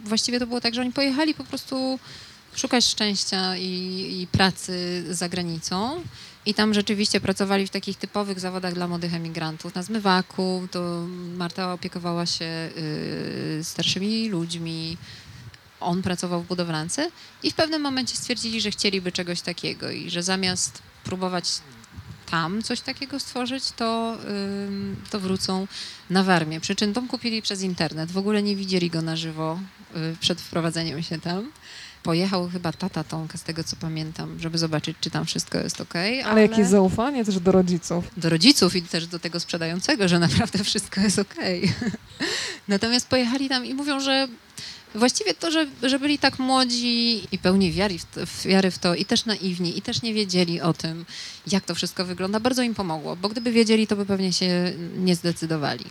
właściwie to było tak, że oni pojechali po prostu szukać szczęścia i, i pracy za granicą. I tam rzeczywiście pracowali w takich typowych zawodach dla młodych emigrantów. Na zmywaku to Marta opiekowała się y, starszymi ludźmi, on pracował w budowlance i w pewnym momencie stwierdzili, że chcieliby czegoś takiego i że zamiast próbować tam coś takiego stworzyć, to, to wrócą na Warmię. Przy czym dom kupili przez internet. W ogóle nie widzieli go na żywo y, przed wprowadzeniem się tam. Pojechał chyba tata Tomka, z tego co pamiętam, żeby zobaczyć, czy tam wszystko jest ok. Ale, jakieś zaufanie też do rodziców. do rodziców i też do tego sprzedającego, że naprawdę wszystko jest okej. Natomiast pojechali tam i mówią, że właściwie to, że, że byli tak młodzi i pełni wiary w, wiary w to i też naiwni i też nie wiedzieli o tym, jak to wszystko wygląda, bardzo im pomogło, bo gdyby wiedzieli, to by pewnie się nie zdecydowali.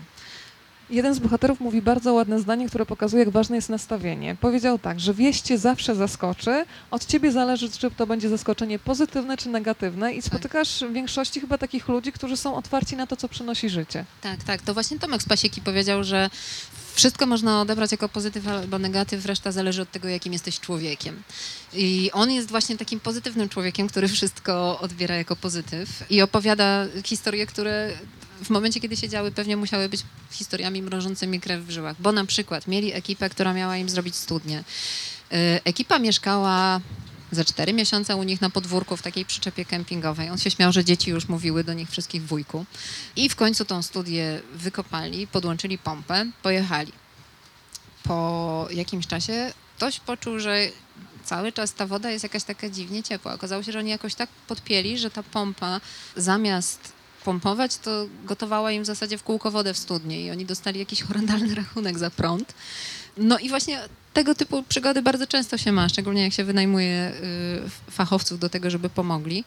Jeden z bohaterów mówi bardzo ładne zdanie, które pokazuje, jak ważne jest nastawienie. Powiedział tak, że wieść cię zawsze zaskoczy, od ciebie zależy, czy to będzie zaskoczenie pozytywne czy negatywne i spotykasz w większości chyba takich ludzi, którzy są otwarci na to, co przynosi życie. Tak, tak. To właśnie Tomek z Pasieki powiedział, że wszystko można odebrać jako pozytyw albo negatyw, reszta zależy od tego, jakim jesteś człowiekiem. I on jest właśnie takim pozytywnym człowiekiem, który wszystko odbiera jako pozytyw i opowiada historie, które w momencie, kiedy się działy, pewnie musiały być historiami mrożącymi krew w żyłach. Bo na przykład mieli ekipę, która miała im zrobić studnię. E, Ekipa mieszkała ze cztery miesiące u nich na podwórku w takiej przyczepie kempingowej. On się śmiał, że dzieci już mówiły do nich wszystkich wujku. I w końcu tą studię wykopali, podłączyli pompę, pojechali. Po jakimś czasie ktoś poczuł, że cały czas ta woda jest jakaś taka dziwnie ciepła. Okazało się, że oni jakoś tak podpięli, że ta pompa zamiast pompować, to gotowała im w zasadzie w kółko wodę w studni i oni dostali jakiś horrendalny rachunek za prąd. No i właśnie tego typu przygody bardzo często się ma, szczególnie jak się wynajmuje y, fachowców do tego, żeby pomogli.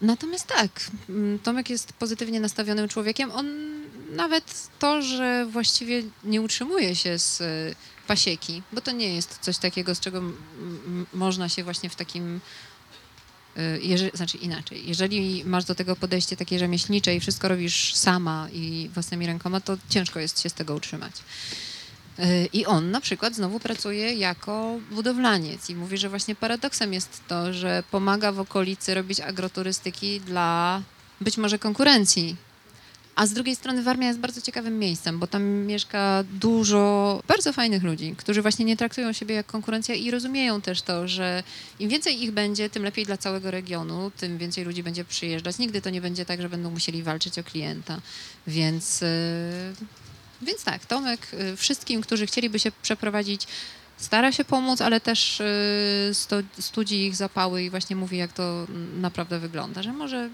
Natomiast tak, mm, Tomek jest pozytywnie nastawionym człowiekiem. On nawet to, że właściwie nie utrzymuje się z y, pasieki, bo to nie jest coś takiego, z czego można się właśnie w takim jeżeli, znaczy inaczej, jeżeli masz do tego podejście takie rzemieślnicze i wszystko robisz sama i własnymi rękoma, to ciężko jest się z tego utrzymać. Y, I on na przykład znowu pracuje jako budowlaniec i mówi, że właśnie paradoksem jest to, że pomaga w okolicy robić agroturystyki dla być może konkurencji. A z drugiej strony Warmia jest bardzo ciekawym miejscem, bo tam mieszka dużo bardzo fajnych ludzi, którzy właśnie nie traktują siebie jak konkurencja i rozumieją też to, że im więcej ich będzie, tym lepiej dla całego regionu, tym więcej ludzi będzie przyjeżdżać. Nigdy to nie będzie tak, że będą musieli walczyć o klienta. Więc, yy, więc tak, Tomek yy, wszystkim, którzy chcieliby się przeprowadzić, stara się pomóc, ale też sto, studzi ich zapały i właśnie mówi, jak to naprawdę wygląda, że może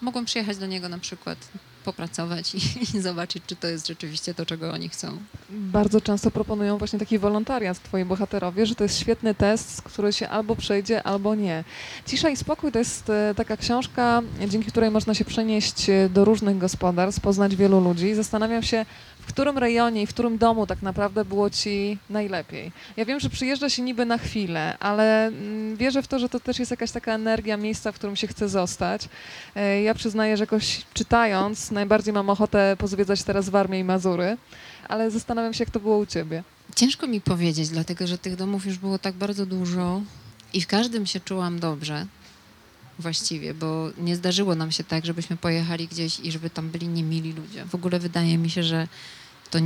mogą przyjechać do niego na przykład popracować i, i zobaczyć, czy to jest rzeczywiście to, czego oni chcą. Bardzo często proponują właśnie taki wolontariat twoi bohaterowie, że to jest świetny test, który się albo przejdzie, albo nie. Cisza i spokój to jest e, taka książka, dzięki której można się przenieść e, do różnych gospodarstw, poznać wielu ludzi. Zastanawiam się, w którym rejonie i w którym domu tak naprawdę było ci najlepiej. Ja wiem, że przyjeżdża się niby na chwilę, ale mm, wierzę w to, że to też jest jakaś taka energia miejsca, w którym się chce zostać. E, Ja przyznaję, że jakoś czytając, najbardziej mam ochotę pozwiedzać teraz Warmię i Mazury, ale zastanawiam się, jak to było u ciebie. Ciężko mi powiedzieć, dlatego że tych domów już było tak bardzo dużo i w każdym się czułam dobrze. Właściwie, bo nie zdarzyło nam się tak, żebyśmy pojechali gdzieś i żeby tam byli niemili ludzie. W ogóle wydaje mi się, że to,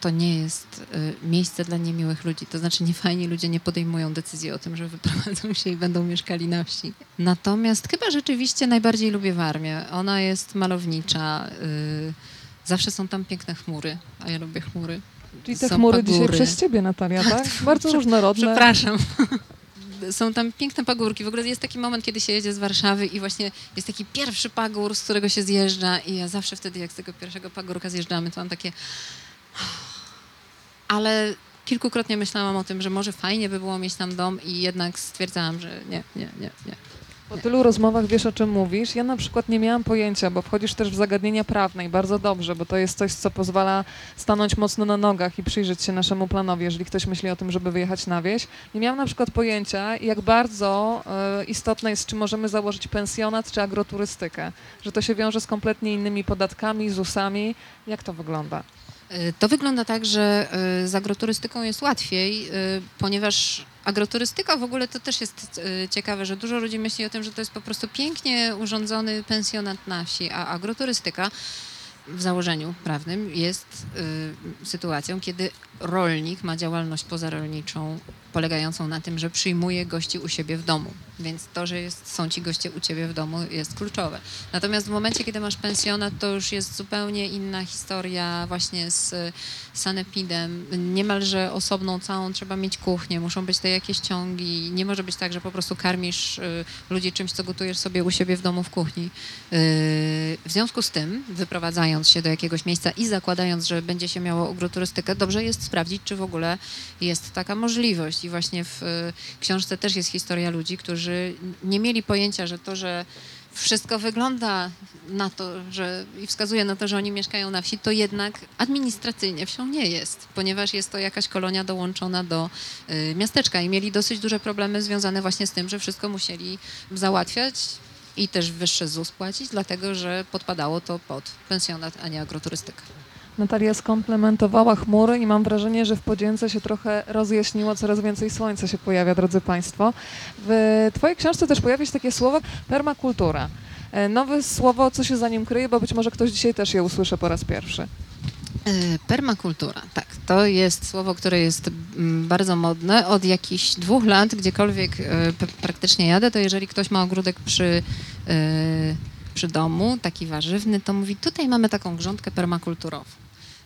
to nie jest y, miejsce dla niemiłych ludzi. To znaczy, niefajni ludzie nie podejmują decyzji o tym, że wyprowadzą się i będą mieszkali na wsi. Natomiast chyba rzeczywiście najbardziej lubię Warmię. Ona jest malownicza. y, zawsze są tam piękne chmury, a ja lubię chmury. Czyli te Są chmury dzisiaj pagóry. przez ciebie, Natalia, tak? to- Bardzo różnorodne. Przepraszam. Są tam piękne pagórki. W ogóle jest taki moment, kiedy się jedzie z Warszawy i właśnie jest taki pierwszy pagór, z którego się zjeżdża i ja zawsze wtedy, jak z tego pierwszego pagórka zjeżdżamy, to mam takie... Ale kilkukrotnie myślałam o tym, że może fajnie by było mieć tam dom i jednak stwierdzałam, że nie, nie, nie, nie. Po tylu rozmowach wiesz, o czym mówisz. Ja na przykład nie miałam pojęcia, bo wchodzisz też w zagadnienia prawne i bardzo dobrze, bo to jest coś, co pozwala stanąć mocno na nogach i przyjrzeć się naszemu planowi, jeżeli ktoś myśli o tym, żeby wyjechać na wieś. Nie miałam na przykład pojęcia, jak bardzo e, istotne jest, czy możemy założyć pensjonat, czy agroturystykę. Że to się wiąże z kompletnie innymi podatkami, ZUS-ami. Jak to wygląda? Y, To wygląda tak, że y, z agroturystyką jest łatwiej, y, ponieważ agroturystyka w ogóle to też jest y, ciekawe, że dużo ludzi myśli o tym, że to jest po prostu pięknie urządzony pensjonat na wsi, a agroturystyka w założeniu prawnym jest y, sytuacją, kiedy rolnik ma działalność pozarolniczą polegającą na tym, że przyjmuje gości u siebie w domu. Więc to, że jest, są ci goście u ciebie w domu jest kluczowe. Natomiast w momencie, kiedy masz pensjonat, to już jest zupełnie inna historia właśnie z y, sanepidem. Niemalże osobną całą trzeba mieć kuchnię, muszą być te jakieś ciągi. Nie może być tak, że po prostu karmisz y, ludzi czymś, co gotujesz sobie u siebie w domu w kuchni. Yy, W związku z tym, wyprowadzając się do jakiegoś miejsca i zakładając, że będzie się miało agroturystykę, dobrze jest sprawdzić, czy w ogóle jest taka możliwość. I właśnie w y, książce też jest historia ludzi, którzy nie mieli pojęcia, że to, że wszystko wygląda na to, że i wskazuje na to, że oni mieszkają na wsi, to jednak administracyjnie wsią nie jest, ponieważ jest to jakaś kolonia dołączona do y, miasteczka i mieli dosyć duże problemy związane właśnie z tym, że wszystko musieli załatwiać i też wyższe ZUS płacić, dlatego że podpadało to pod pensjonat, a nie agroturystykę. Natalia skomplementowała chmury i mam wrażenie, że w podzięce się trochę rozjaśniło, coraz więcej słońca się pojawia, drodzy Państwo. W Twojej książce też pojawia się takie słowo permakultura. E, Nowe słowo, co się za nim kryje, bo być może ktoś dzisiaj też je usłyszy po raz pierwszy. E, Permakultura, tak. To jest słowo, które jest mm, bardzo modne. Od jakichś dwóch lat, gdziekolwiek e, praktycznie jadę, to jeżeli ktoś ma ogródek przy, przy domu, taki warzywny, to mówi, tutaj mamy taką grządkę permakulturową.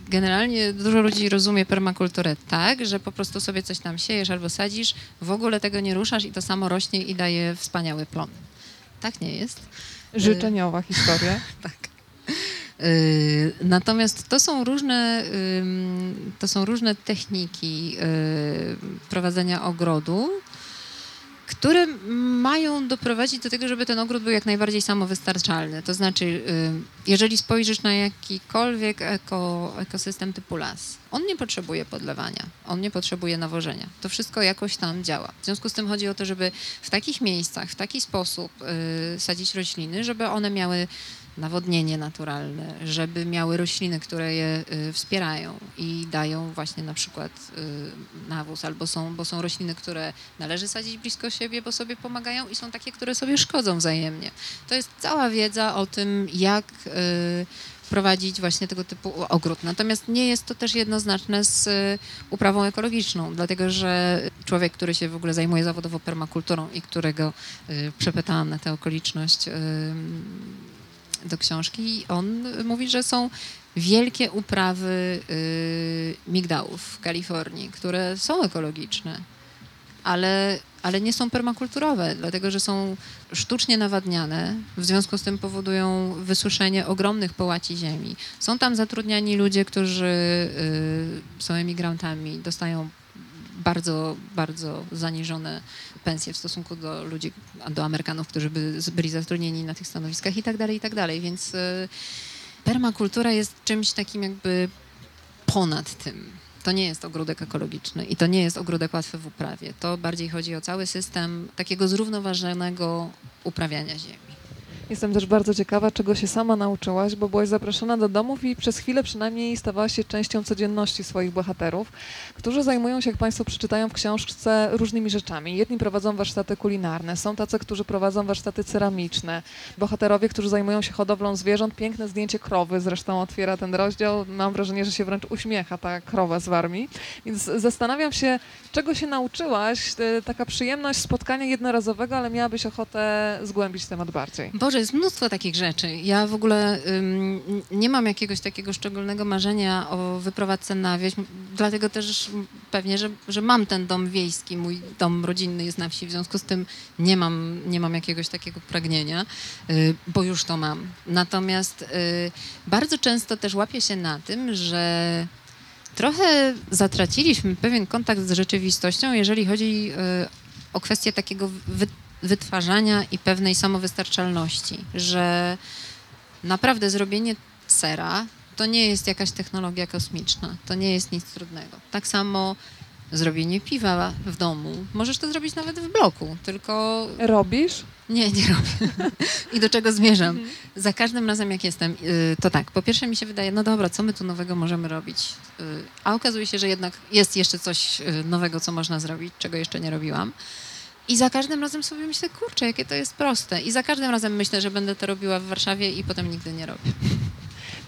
Generalnie dużo ludzi rozumie permakulturę tak, że po prostu sobie coś tam siejesz albo sadzisz, w ogóle tego nie ruszasz i to samo rośnie i daje wspaniały plon. Tak nie jest. Życzeniowa historia. Tak. Y, Natomiast to są różne, to są różne techniki y, prowadzenia ogrodu, które mają doprowadzić do tego, żeby ten ogród był jak najbardziej samowystarczalny. To znaczy, y, jeżeli spojrzysz na jakikolwiek eko, ekosystem typu las, on nie potrzebuje podlewania, on nie potrzebuje nawożenia. To wszystko jakoś tam działa. W związku z tym chodzi o to, żeby w takich miejscach, w taki sposób y, sadzić rośliny, żeby one miały nawodnienie naturalne, żeby miały rośliny, które je y, wspierają i dają właśnie na przykład y, nawóz, albo są, bo są rośliny, które należy sadzić blisko siebie, bo sobie pomagają i są takie, które sobie szkodzą wzajemnie. To jest cała wiedza o tym, jak y, prowadzić właśnie tego typu ogród. Natomiast nie jest to też jednoznaczne z uprawą ekologiczną, dlatego że człowiek, który się w ogóle zajmuje zawodowo permakulturą i którego przepytałam na tę okoliczność do książki, on mówi, że są wielkie uprawy y, migdałów w Kalifornii, które są ekologiczne, ale, ale nie są permakulturowe, dlatego że są sztucznie nawadniane, w związku z tym powodują wysuszenie ogromnych połaci ziemi. Są tam zatrudniani ludzie, którzy y, są emigrantami, dostają bardzo, bardzo zaniżone pensje w stosunku do ludzi, do Amerykanów, którzy by, byli zatrudnieni na tych stanowiskach i tak dalej, i tak dalej. Więc y, permakultura jest czymś takim jakby ponad tym. To nie jest ogródek ekologiczny i to nie jest ogródek łatwy w uprawie. To bardziej chodzi o cały system takiego zrównoważonego uprawiania ziemi. Jestem też bardzo ciekawa, czego się sama nauczyłaś, bo byłaś zaproszona do domów i przez chwilę przynajmniej stawałaś się częścią codzienności swoich bohaterów, którzy zajmują się, jak Państwo przeczytają w książce, różnymi rzeczami. Jedni prowadzą warsztaty kulinarne, są tacy, którzy prowadzą warsztaty ceramiczne, bohaterowie, którzy zajmują się hodowlą zwierząt. Piękne zdjęcie krowy zresztą otwiera ten rozdział. Mam wrażenie, że się wręcz uśmiecha ta krowa z Warmii. Więc zastanawiam się, czego się nauczyłaś. E, Taka przyjemność spotkania jednorazowego, ale miałabyś ochotę zgłębić temat bardziej. Boże, jest mnóstwo takich rzeczy. Ja w ogóle ym, nie mam jakiegoś takiego szczególnego marzenia o wyprowadzce na wieś, dlatego też pewnie, że, że mam ten dom wiejski, mój dom rodzinny jest na wsi, w związku z tym nie mam, nie mam jakiegoś takiego pragnienia, y, bo już to mam. Natomiast y, bardzo często też łapię się na tym, że trochę zatraciliśmy pewien kontakt z rzeczywistością, jeżeli chodzi y, o kwestię takiego wy, wytwarzania i pewnej samowystarczalności, że naprawdę zrobienie sera to nie jest jakaś technologia kosmiczna, to nie jest nic trudnego. Tak samo zrobienie piwa w domu. Możesz to zrobić nawet w bloku, tylko Robisz? nie, nie robię. I do czego zmierzam? Za każdym razem, jak jestem, y, to tak, po pierwsze mi się wydaje, no dobra, co my tu nowego możemy robić? Y, A okazuje się, że jednak jest jeszcze coś y, nowego, co można zrobić, czego jeszcze nie robiłam. I za każdym razem sobie myślę, kurczę, jakie to jest proste. I za każdym razem myślę, że będę to robiła w Warszawie i potem nigdy nie robię.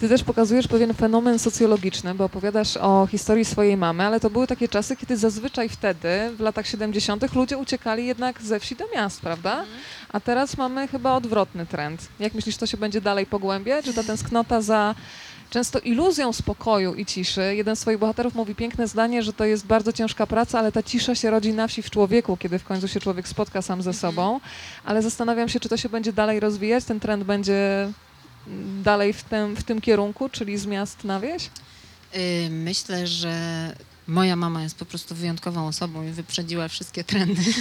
Ty też pokazujesz pewien fenomen socjologiczny, bo opowiadasz o historii swojej mamy, ale to były takie czasy, kiedy zazwyczaj wtedy, w latach 70., ludzie uciekali jednak ze wsi do miast, prawda? A teraz mamy chyba odwrotny trend. Jak myślisz, to się będzie dalej pogłębiać? Czy ta tęsknota za często iluzją spokoju i ciszy? Jeden z swoich bohaterów mówi piękne zdanie, że to jest bardzo ciężka praca, ale ta cisza się rodzi na wsi w człowieku, kiedy w końcu się człowiek spotka sam ze sobą. Ale zastanawiam się, czy to się będzie dalej rozwijać, ten trend będzie mm, dalej w tym, w tym kierunku, czyli z miast na wieś? Y, Myślę, że moja mama jest po prostu wyjątkową osobą i wyprzedziła wszystkie trendy.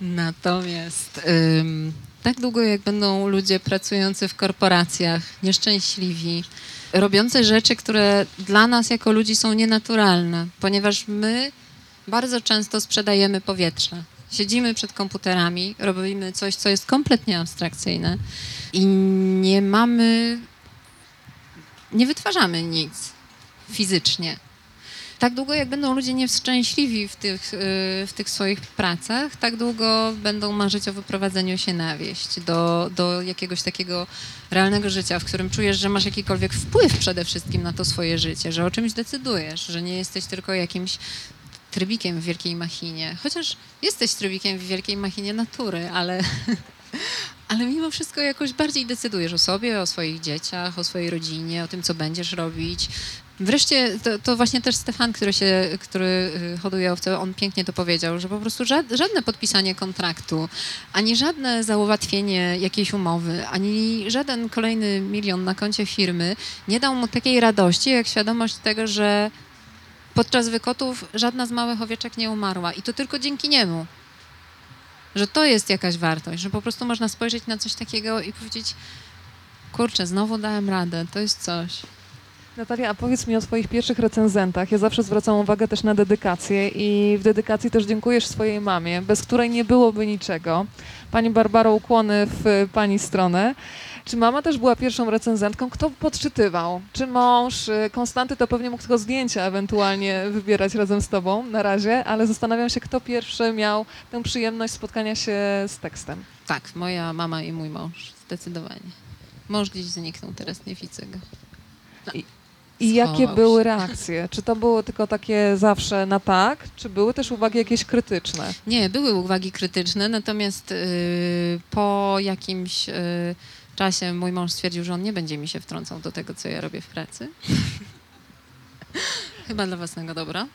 Natomiast ym, tak długo jak będą ludzie pracujący w korporacjach, nieszczęśliwi, robiący rzeczy, które dla nas jako ludzi są nienaturalne, ponieważ my bardzo często sprzedajemy powietrze. Siedzimy przed komputerami, robimy coś, co jest kompletnie abstrakcyjne i nie mamy, nie wytwarzamy nic fizycznie. Tak długo, jak będą ludzie nieszczęśliwi w tych, y, w tych swoich pracach, tak długo będą marzyć o wyprowadzeniu się na wieś, do, do jakiegoś takiego realnego życia, w którym czujesz, że masz jakikolwiek wpływ przede wszystkim na to swoje życie, że o czymś decydujesz, że nie jesteś tylko jakimś trybikiem w wielkiej machinie. Chociaż jesteś trybikiem w wielkiej machinie natury, ale, ale mimo wszystko jakoś bardziej decydujesz o sobie, o swoich dzieciach, o swojej rodzinie, o tym, co będziesz robić. Wreszcie to, to właśnie też Stefan, który, się, który y, hoduje owce, on pięknie to powiedział, że po prostu żad, żadne podpisanie kontraktu, ani żadne załatwienie jakiejś umowy, ani żaden kolejny milion na koncie firmy nie dał mu takiej radości, jak świadomość tego, że podczas wykotów żadna z małych owieczek nie umarła i to tylko dzięki niemu. Że to jest jakaś wartość, że po prostu można spojrzeć na coś takiego i powiedzieć, kurczę, znowu dałem radę, to jest coś. Natalia, a powiedz mi o swoich pierwszych recenzentach. Ja zawsze zwracam uwagę też na dedykację i w dedykacji też dziękujesz swojej mamie, bez której nie byłoby niczego. Pani Barbaro, ukłony w Pani stronę. Czy mama też była pierwszą recenzentką? Kto podczytywał? Czy mąż? Y, Konstanty to pewnie mógł tylko zdjęcia ewentualnie wybierać razem z Tobą na razie, ale zastanawiam się, kto pierwszy miał tę przyjemność spotkania się z tekstem. Tak, moja mama i mój mąż, zdecydowanie. Mąż gdzieś zniknął, teraz nie widzę go. I jakie Schował były się. reakcje? Czy to było tylko takie zawsze na tak, czy były też uwagi jakieś krytyczne? Nie, były uwagi krytyczne, natomiast y, po jakimś y, czasie mój mąż stwierdził, że on nie będzie mi się wtrącał do tego, co ja robię w pracy. Chyba dla własnego dobra.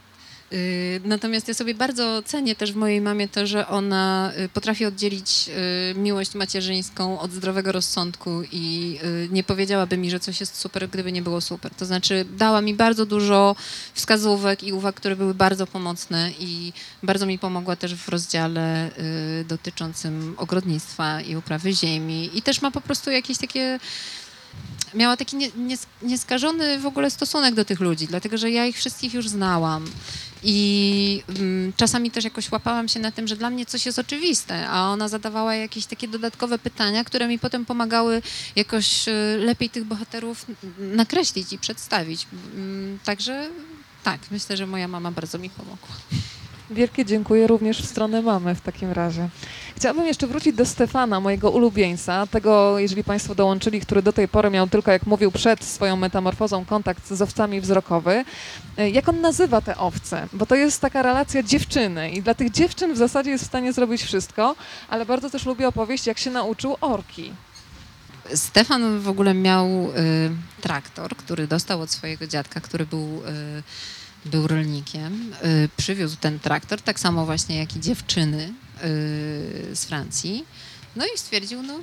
Y, Natomiast ja sobie bardzo cenię też w mojej mamie to, że ona y, potrafi oddzielić y, miłość macierzyńską od zdrowego rozsądku i nie powiedziałaby mi, że coś jest super, gdyby nie było super. To znaczy dała mi bardzo dużo wskazówek i uwag, które były bardzo pomocne i bardzo mi pomogła też w rozdziale dotyczącym ogrodnictwa i uprawy ziemi i też ma po prostu jakieś takie miała taki nie, nies- nieskażony w ogóle stosunek do tych ludzi, dlatego że ja ich wszystkich już znałam. I mm, czasami też jakoś łapałam się na tym, że dla mnie coś jest oczywiste, a ona zadawała jakieś takie dodatkowe pytania, które mi potem pomagały jakoś y, lepiej tych bohaterów nakreślić i przedstawić. Mm, Także tak, myślę, że moja mama bardzo mi pomogła. Wielkie dziękuję również w stronę mamy w takim razie. Chciałabym jeszcze wrócić do Stefana, mojego ulubieńca, tego, jeżeli Państwo dołączyli, który do tej pory miał tylko, jak mówił, przed swoją metamorfozą kontakt z owcami wzrokowy. E, Jak on nazywa te owce? Bo to jest taka relacja dziewczyny i dla tych dziewczyn w zasadzie jest w stanie zrobić wszystko, ale bardzo też lubię opowieść, jak się nauczył orki. Stefan w ogóle miał y, traktor, który dostał od swojego dziadka, który był, y, był rolnikiem. Y, przywiózł ten traktor, tak samo właśnie jak i dziewczyny y, z Francji. No i stwierdził, no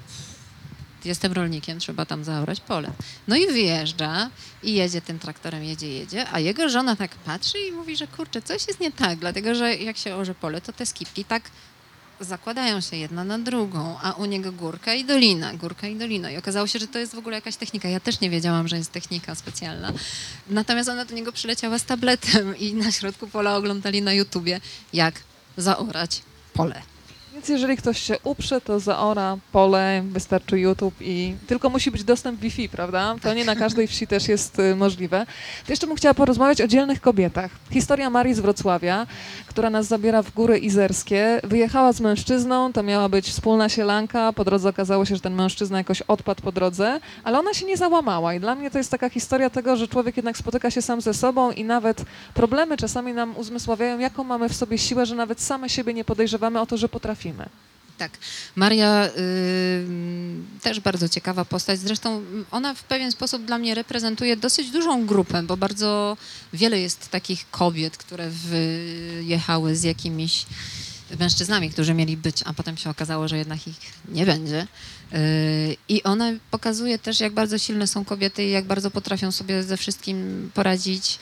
jestem rolnikiem, trzeba tam zaorać pole. No i wyjeżdża i jedzie tym traktorem, jedzie, jedzie, a jego żona tak patrzy i mówi, że kurczę, coś jest nie tak, dlatego że jak się orze pole, to te skipki tak zakładają się jedna na drugą, a u niego górka i dolina, górka i dolina. I okazało się, że to jest w ogóle jakaś technika. Ja też nie wiedziałam, że jest technika specjalna. Natomiast ona do niego przyleciała z tabletem i na środku pola oglądali na YouTubie, jak zaorać pole. Więc jeżeli ktoś się uprze, to zaora pole, wystarczy YouTube i tylko musi być dostęp Wi-Fi, prawda? To nie na każdej wsi też jest y, możliwe. To jeszcze bym chciała porozmawiać o dzielnych kobietach. Historia Marii z Wrocławia, która nas zabiera w góry izerskie. Wyjechała z mężczyzną, to miała być wspólna sielanka. Po drodze okazało się, że ten mężczyzna jakoś odpadł po drodze, ale ona się nie załamała. I dla mnie to jest taka historia tego, że człowiek jednak spotyka się sam ze sobą i nawet problemy czasami nam uzmysławiają, jaką mamy w sobie siłę, że nawet same siebie nie podejrzewamy o to, że potrafimy. Tak. Maria y, też bardzo ciekawa postać. Zresztą ona w pewien sposób dla mnie reprezentuje dosyć dużą grupę, bo bardzo wiele jest takich kobiet, które wyjechały z jakimiś mężczyznami, którzy mieli być, a potem się okazało, że jednak ich nie będzie. Y, I ona pokazuje też, jak bardzo silne są kobiety i jak bardzo potrafią sobie ze wszystkim poradzić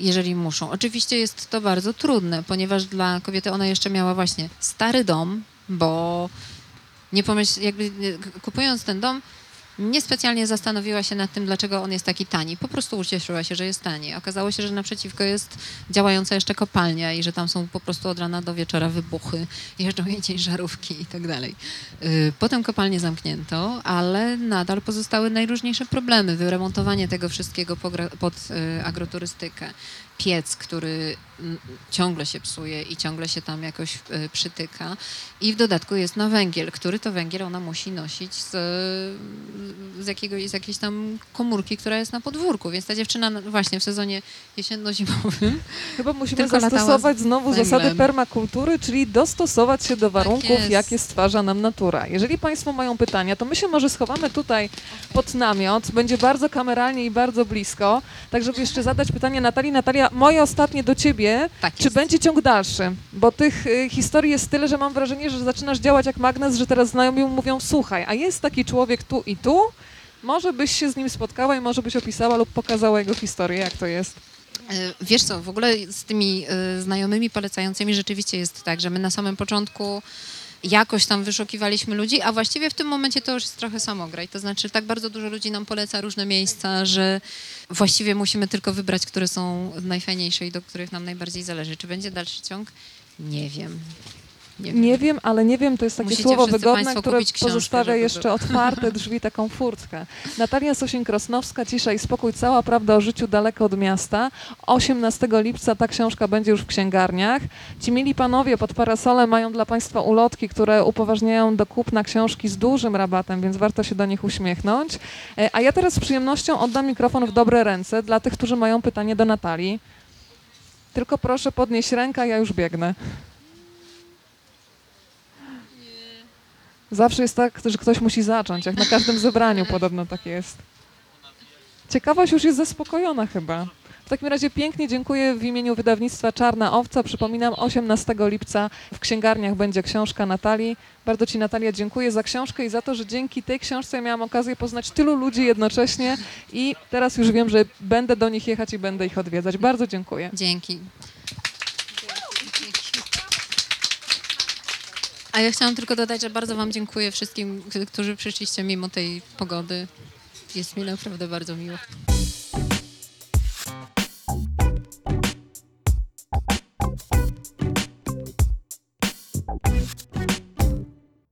jeżeli muszą. Oczywiście jest to bardzo trudne, ponieważ dla kobiety ona jeszcze miała właśnie stary dom, bo nie pomyśl, jakby y, kupując ten dom, niespecjalnie zastanowiła się nad tym, dlaczego on jest taki tani. Po prostu ucieszyła się, że jest tani. Okazało się, że naprzeciwko jest działająca jeszcze kopalnia i że tam są po prostu od rana do wieczora wybuchy, jeżdżą jej ciężarówki i tak dalej. Y, Potem kopalnię zamknięto, ale nadal pozostały najróżniejsze problemy. Wyremontowanie tego wszystkiego pod y, agroturystykę. Piec, który ciągle się psuje i ciągle się tam jakoś y, przytyka. I w dodatku jest na węgiel, który to węgiel ona musi nosić z, z, jakiegoś, z jakiejś tam komórki, która jest na podwórku. Więc ta dziewczyna właśnie w sezonie jesienno-zimowym Chyba musimy zastosować znowu zasady permakultury, czyli dostosować się do warunków, jest. jakie stwarza nam natura. Jeżeli Państwo mają pytania, to my się może schowamy tutaj pod namiot. Będzie bardzo kameralnie i bardzo blisko, tak żeby jeszcze zadać pytanie Natalii. Natalia, moje ostatnie do Ciebie. tak Czy będzie ciąg dalszy? Bo tych y, historii jest tyle, że mam wrażenie, że zaczynasz działać jak magnes, że teraz znajomi mówią, słuchaj, a jest taki człowiek tu i tu, może byś się z nim spotkała i może byś opisała lub pokazała jego historię, jak to jest. E, Wiesz co, w ogóle z tymi e, znajomymi polecającymi rzeczywiście jest tak, że my na samym początku jakoś tam wyszukiwaliśmy ludzi, a właściwie w tym momencie to już jest trochę samograj. To znaczy tak bardzo dużo ludzi nam poleca różne miejsca, że właściwie musimy tylko wybrać, które są najfajniejsze i do których nam najbardziej zależy. Czy będzie dalszy ciąg? Nie wiem. Nie wiem. Nie wiem, ale nie wiem, to jest takie Musicie słowo wygodne, które pozostawia jeszcze otwarte drzwi, taką furtkę. Natalia Sosień-Krosnowska, Cisza i spokój, cała prawda o życiu daleko od miasta. 18 lipca ta książka będzie już w księgarniach. Ci mili panowie pod parasolem mają dla Państwa ulotki, które upoważniają do kupna książki z dużym rabatem, więc warto się do nich uśmiechnąć. E, A ja teraz z przyjemnością oddam mikrofon w dobre ręce dla tych, którzy mają pytanie do Natalii. Tylko proszę podnieść rękę, ja już biegnę. Zawsze jest tak, że ktoś musi zacząć, jak na każdym zebraniu podobno tak jest. Ciekawość już jest zaspokojona chyba. W takim razie pięknie dziękuję w imieniu wydawnictwa Czarna Owca. Przypominam, 18 lipca w księgarniach będzie książka Natalii. Bardzo Ci Natalia dziękuję za książkę i za to, że dzięki tej książce miałam okazję poznać tylu ludzi jednocześnie i teraz już wiem, że będę do nich jechać i będę ich odwiedzać. Bardzo dziękuję. Dzięki. A ja chciałam tylko dodać, że bardzo Wam dziękuję wszystkim, którzy przyszliście mimo tej pogody. Jest mi naprawdę bardzo miło.